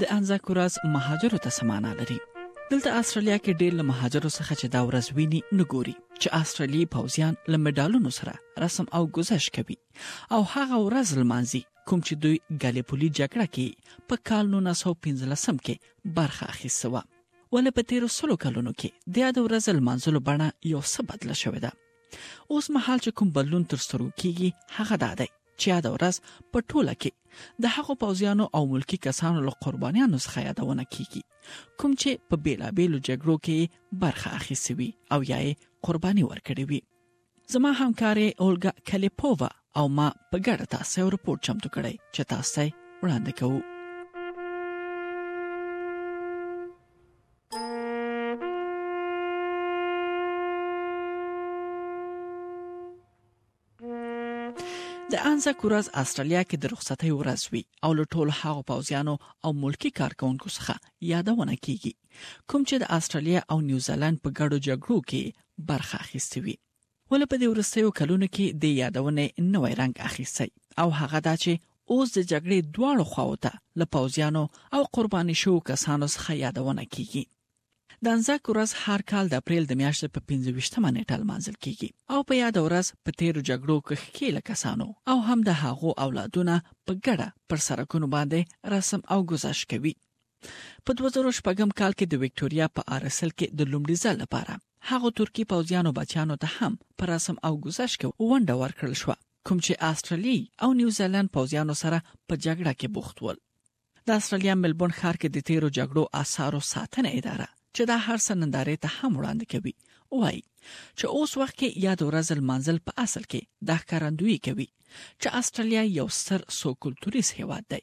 د انزاک ورځ مهاجرو ته سمانا لري دلته استرالیا کې ډېر له مهاجرو څخه چې دا ورځ ویني نه ګوري چې استرالیي پوځیان له مډالونو سره رسم او گذشت کوي او هغه ورځ لمانځي کوم چې دوی ګالیپولي جګړه کې په کال 1915 کې برخه اخیسته و ولې په تیرو سلو کلونو کې د یاد ورځ لمانځلو بڼه یو څه بدله شوې ده اوس مهال چې کوم بدلون تر سترګو کیږي هغه دا دی چې یاد ورځ په ټوله کې د هغو پوځیانو او ملکی کسانو له قربانیانو څخه یادونه کیږي کوم چې په بیلابیلو جګړو کې برخه اخیستې وي او یا یې قرباني ورکړې وي زما همکارې اولګا کلیپووا او ما په ګډه تاسو یو رپورت چمتو کړی چې تاسو وړاندې کوو د انزا کورز استرالیا کې د رخصتۍ ورځ وی او له ټولو هغو پوځیانو او ملکی کارکونکو څخه یادونه کیږي کوم چې د استرالیا او نیوزیلند په ګډو جګړو کې برخه اخیستې وي. ولې په دې وروستیو کلونو کې دې یادونې نوی رنګ اخیستی او هغه دا چې اوس د جګړې دواړو خواو ته له پوځیانو او قرباني شوو کسانو څخه یادونه کیږي. د انزاک ورځ هر کال د اپریل د میاشتې په پنځه ویشتمه نېټه لمانځل کیږي او په یاده ورځ په تیرو جګړو کې ښکېل کسانو او هم د هغو اولادونه په ګډه پر سرکونو باندې رسم او ګذشت کوي په دوه زره شپږم کال کې د ویکټوریا په آرسل کې د لومړي ځل لپاره هغو ترکي پوځیانو بچیانو ته هم په رسم او ګذشت کې ونډه ورکړل شو کوم چې استرالیا او نیوزیلند پوځیانو سره په جګړه کې بوخت ول د استرالیا ملبون ښار کې د تیرو جګړو آثارو ساتنه اداره چې دا هر څه نندارې ته هم وړاندې کوي وایي چې اوس وخت کې یاد ورځ لمانځل په اصل کې د ښکارندوی کوي چې استرالیا یو ستر سو کلتوریز هیواد دی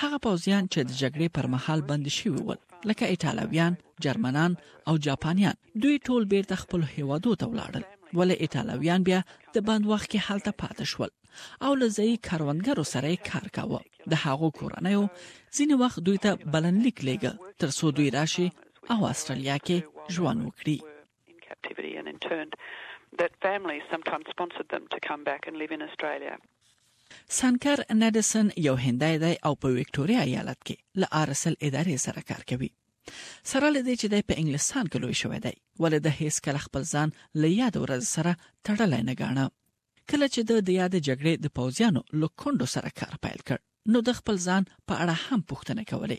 هغه پوځیان چې د جګړې پر مهال بندي شوي ول لکه ایټالویان، جرمنان او جاپانیان دوی ټول بیرته خپل هیوادو ته ولاړل ولې ایټالویان بیا د بند وخت کې هلته پاتې شول او له ځایي کروندګرو سره کار کاوه د هغو کورنیو ځینې وخت دوی ته بلنلیک لیږه ترڅو دوی راشي او استرالیا کې ژوند وکړي in captivity and interned that families sometimes sponsored them to come back and live in Australia. سانکر ندسن یو هندای دی او په وکټوریا ایالت کې له آر اس ال ادارې سره کار کوي سره لدې چې دی په انګلستان کې لوی شوی دی ولې د هیڅ کله خپل ځان له یاد ورځ سره تړلای نه غاڼه کله چې د د یاد جګړې د پوځیانو لکوندو سره کار پیل کړ نو د خپل ځان په اړه هم پوښتنه کولې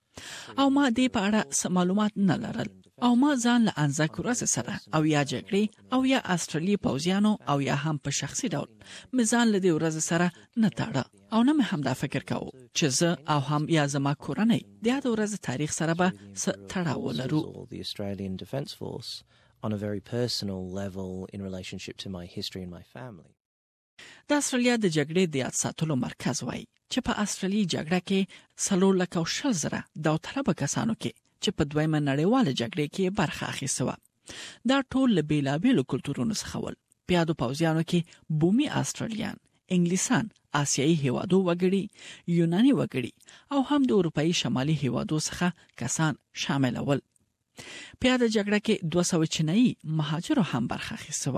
او ما دې په اړه معلومات نه لرل او ما ځان له انزک ورځ سره او یا جګړې او یا استرالیا پوځیانو او یا هم په شخصي ډول مې ځان له دې ورځ سره نه تاړه او نه مې هم دا فکر کاوه چې زه او هم یا زما کورنۍ د یاد ورځ تاریخ سره به تړاو ولرو on a very personal level in relationship to my history and my family. د استرالیا د جګړې د یاد ساتلو مرکز وایي چې په استرالی جګړه کې څلور لک او شل زره داوطلبه کسانو کې چې په دویمه نړیواله جګړه کې برخه اخیسته و دا ټول له بیلابیلو کلتورونو څخه ول په یادو پوځیانو کې بومي استرالیان انګلیسان آسیایي هیوادو وګړي یوناني وګړي او هم د اروپאי شمالي هیوادو څخه کسان شامل ول په یاد جګړه کې 200 چینایي مهاجرو هم برخه اخیسته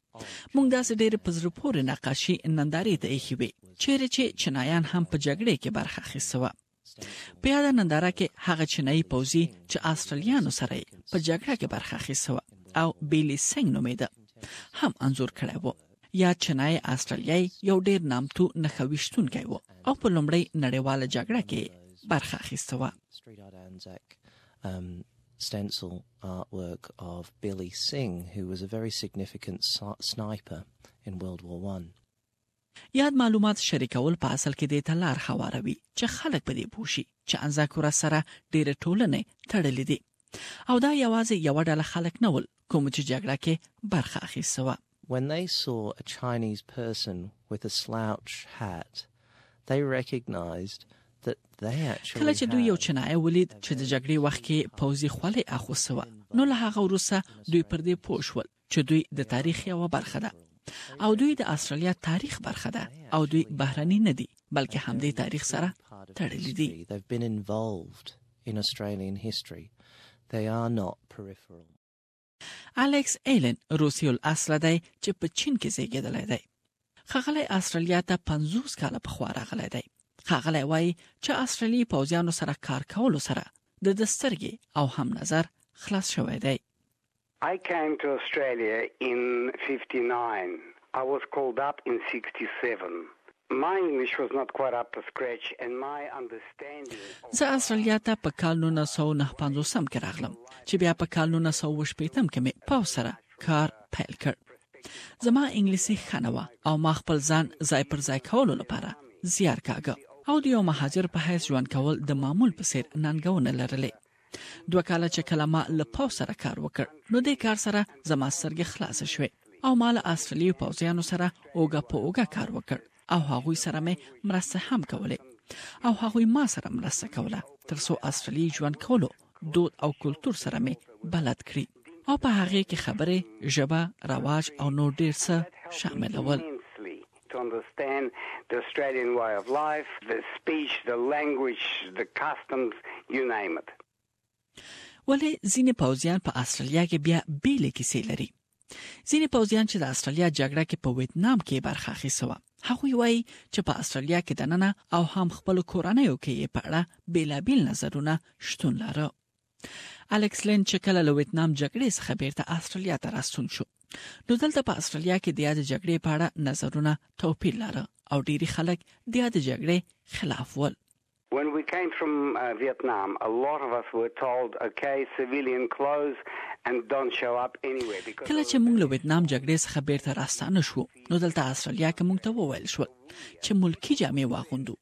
موږ داسې ډېرې په زړه پورې نقاشي نندارې ته ایښې وې چیرې چې چینایان هم په جګړې کې برخه اخیسته وه په یاده ننداره کې هغه چینایي پوځي چې آسترالیانو سره په جګړه کې برخه اخیسته وه او بیلی سنګ نومېده هم انځور کړی و یا چینای آسترالیای یو ډیر نامتو نخويشتونکی و او په لومړی نړیواله جګړه کې برخه اخیسته و um, stencil artwork of Billy Singh, who was a very significant sniper in World War One. یاد معلومات شریکول په اصل کې د ته لار هواروي چې خلک په دې پوه شي چې انزاکورا سره ډېر ټولنې تړلې دي او دا یوازې یو ډله خلک نه ول کوم چې جګړه کې برخه اخیسته When they saw a Chinese person with a slouch hat, they recognized کله چې دوی یو چنایه ولید چې د جګړې وخت کې پوځي خولې اخوسوه نو له هغه وروسته دوی پر دې پوه شول چې دوی د تاریخ یو برخه ده او دوی د استرالیا تاریخ برخه ده او دوی بهرني نه دي بلکې همدې تاریخ سره تړلي دي in Australian history. They are not peripheral. الکس ایلن روسي الاصله دی چې په چین کې زیږیدلی دی خغلی استرالیا ته 50 کاله په خوا راغلی دی خغلی وایي چې استرالی پوځیانو سره کار کولو سره د دسترګې او هم نظر خلاص شوی دی I came to Australia in 59. I was called up in 67. زه استرالیا ته په کال نولس سوه او نهه پنځوس کې راغلم چې بیا په کال نولس سوه او شپېته کې مې پوځ سره کار پیل کړ. زما انګلیسي ښه نه وه او ما خپل ځان ځای پر ځای کولو لپاره زیار کاږه او د یو مهاجر په حیث ژوند کول د معمول په څېر ننګونې لرلې. دوه کاله چې کله ما له پوځ سره کار وکړ نو دې کار سره زما سترګې خلاص شوې او ما له استرالیو پوځیانو سره اوګه په اوګه کار وکړ او هغوی سره مې مرسته هم کوله او هغوی ما سره مرسته کوله تر څو استرالی ژوند کولو دود او کلچر سره مې بلد کړی او په هغه کې خبره ژبه رواج او نور ډیر څه شامل ول to understand the Australian way of life, the speech, the language, the customs, you name it. ولی ځینې پوځیان په استرالیا کې بیا بیلې کیسې لري ځینې پوځیان چې د استرالیا جګړه کې په ویتنام کې برخه اخیسته هغوی وایي چې په استرالیا کې دننه او هم خپل کورنۍ او کې په اړه بیلابیل نظرونه شتون لري الکس لین چې کله له ویتنام جګړې څخه بیرته استرالیا ته راستون شو نو دلته په استرالیا کې د یاد جګړې په اړه نظرونه توپیر لاره او ډیری خلک د یاد جګړې خلاف ول When we came from uh, Vietnam, a lot of us were told, okay, civilian clothes and don't show up anywhere because کله چې موږ له ویتنام جګړې څخه بیرته راستانه شو، نو دلته استرالیا کې موږ ته وویل شو چې ملکی جامې واغوندو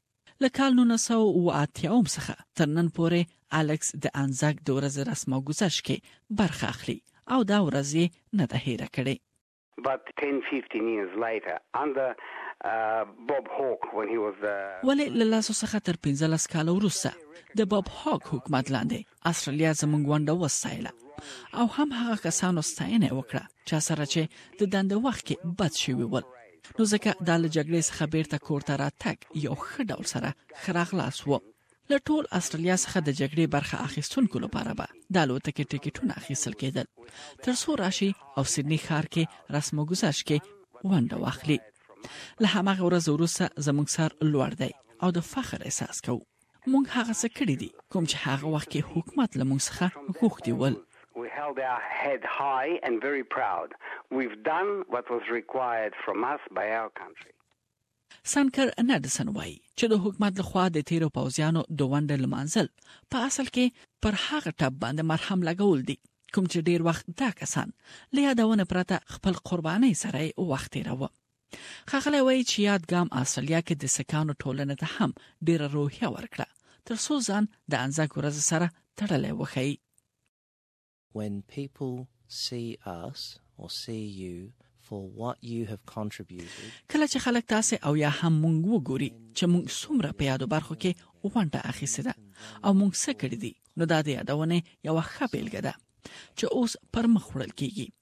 له کال نولس سوه او اتیا اوم څخه تر نن پورې الکس د انزک د ورځې رسم او ګذشت کې برخه اخلي او دا ورځ یې نه ده هېره کړې. But ten fifteen years later under Bob Hawke when he was the. ولې له لسو څخه تر پنځلس کاله وروسته د باب هاک حکومت لاندې اسټرالیا زموږ ونډه وستایله او هم هغه کسانو ستاینه یې وکړه چا سره چې د دندې وخت کې بد شوي ول. نو ځکه دا له جګړې څخه بیرته کور ته راتګ یو ښه ډول سره خراغلاس وو له ټول استرالیا څخه د جګړې برخه اخیستونکو لپاره به د الوتکې ټیکټونه اخیستل کېدل تر څو راشي او سیدنی ښار کې رسم او گذشت کې ونډه واخلي له همغه ورځ وروسته زموږ سر لوړ دی او د فخر احساس کوو مونږ هغه څه کړی دی کوم چې هغه وخت کې حکومت له مونږ څخه غوښتي ول. We held our head high and very proud. We've done what was required from us by our country. سنکر ندسن وایي چې د حکومت لخوا د تیرو پوځیانو د ونډه لمانځل په اصل کې پر هغه ټپ باندې مرهم لګول دي کوم چې ډیر وخت دا کسان له یادونه پرته خپل قرباني سره وخت تیروه ښاغلی وایي چې یاد ګام استرالیا کې د سکانو ټولنه ته هم ډیره روحیه ورکړه تر څو ځان د انځګ ورځ سره تړلې وخی When people see us or see you for what you have contributed کله چې خلک تاسو او یا هم مونږ وګوري چې مونږ څومره په یادو برخو کې ونډه اخیسته ده او مونږ څه کړی دي نو دا د یادونه یو ښه بیلګه ده چې اوس پر مخ وړل کیږي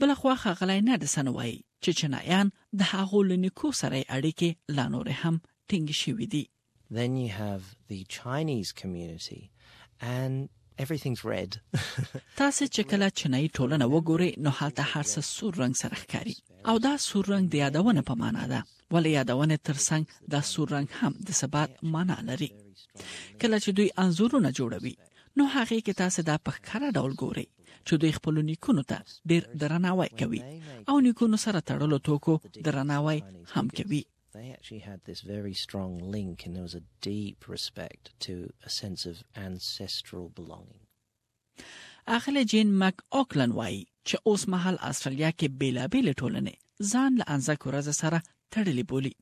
بل خو ښاغلی نډسن وایي چې چینایان د هغو له نیکو سره اړیکې لا نورې هم ټینګې شوې دي. Then you have the Chinese community and everything's red. تاسو چې کله چینایي ټولنه وګورئ نو هلته هر څه سور رنګ سره ښکاري او دا سور رنګ د یادونه په معنا ده ولې یادونه ترڅنګ دا سور رنګ هم د ثبات معنا لري کله چې دوی انزورونه جوړوي نو هغه کې تاسو دا په ښکاره ډول ګورئ چې دوی خپل نیکونو ته ډیر درناوی کوي او نیکونو سره تړلو توکو درناوی هم کوي They actually had this very strong link and there was a deep respect to a sense of ancestral belonging. اخله جین مک اوکلن وای چې اوس مهال استرالیا کې بیلابیل ټولنې ځان له انځک ورځ سره تړلې بولی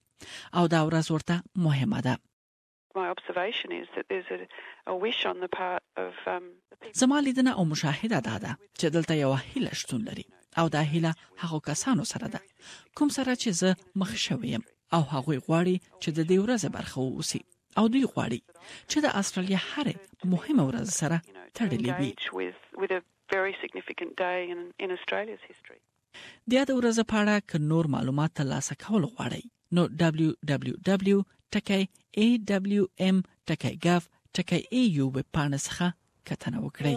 او دا ورځ ورته مهمه ده زما لیدنه او مشاهده دا ده چې دلته یوه هیله شتون لري او دا هیله هغو کسانو سره ده کوم سره چې زه مخ شوی یم او هغوی غواړي چې د دې ورځې برخه واوسي او دوی غواړي چې د استرالیا هره مهمه ورځ سره تړلې وي. د یاد ورځ په اړه که نور معلومات ترلاسه کول غواړئ نو www.awm.gov.au ویب پاڼه څخه کتنه وکړئ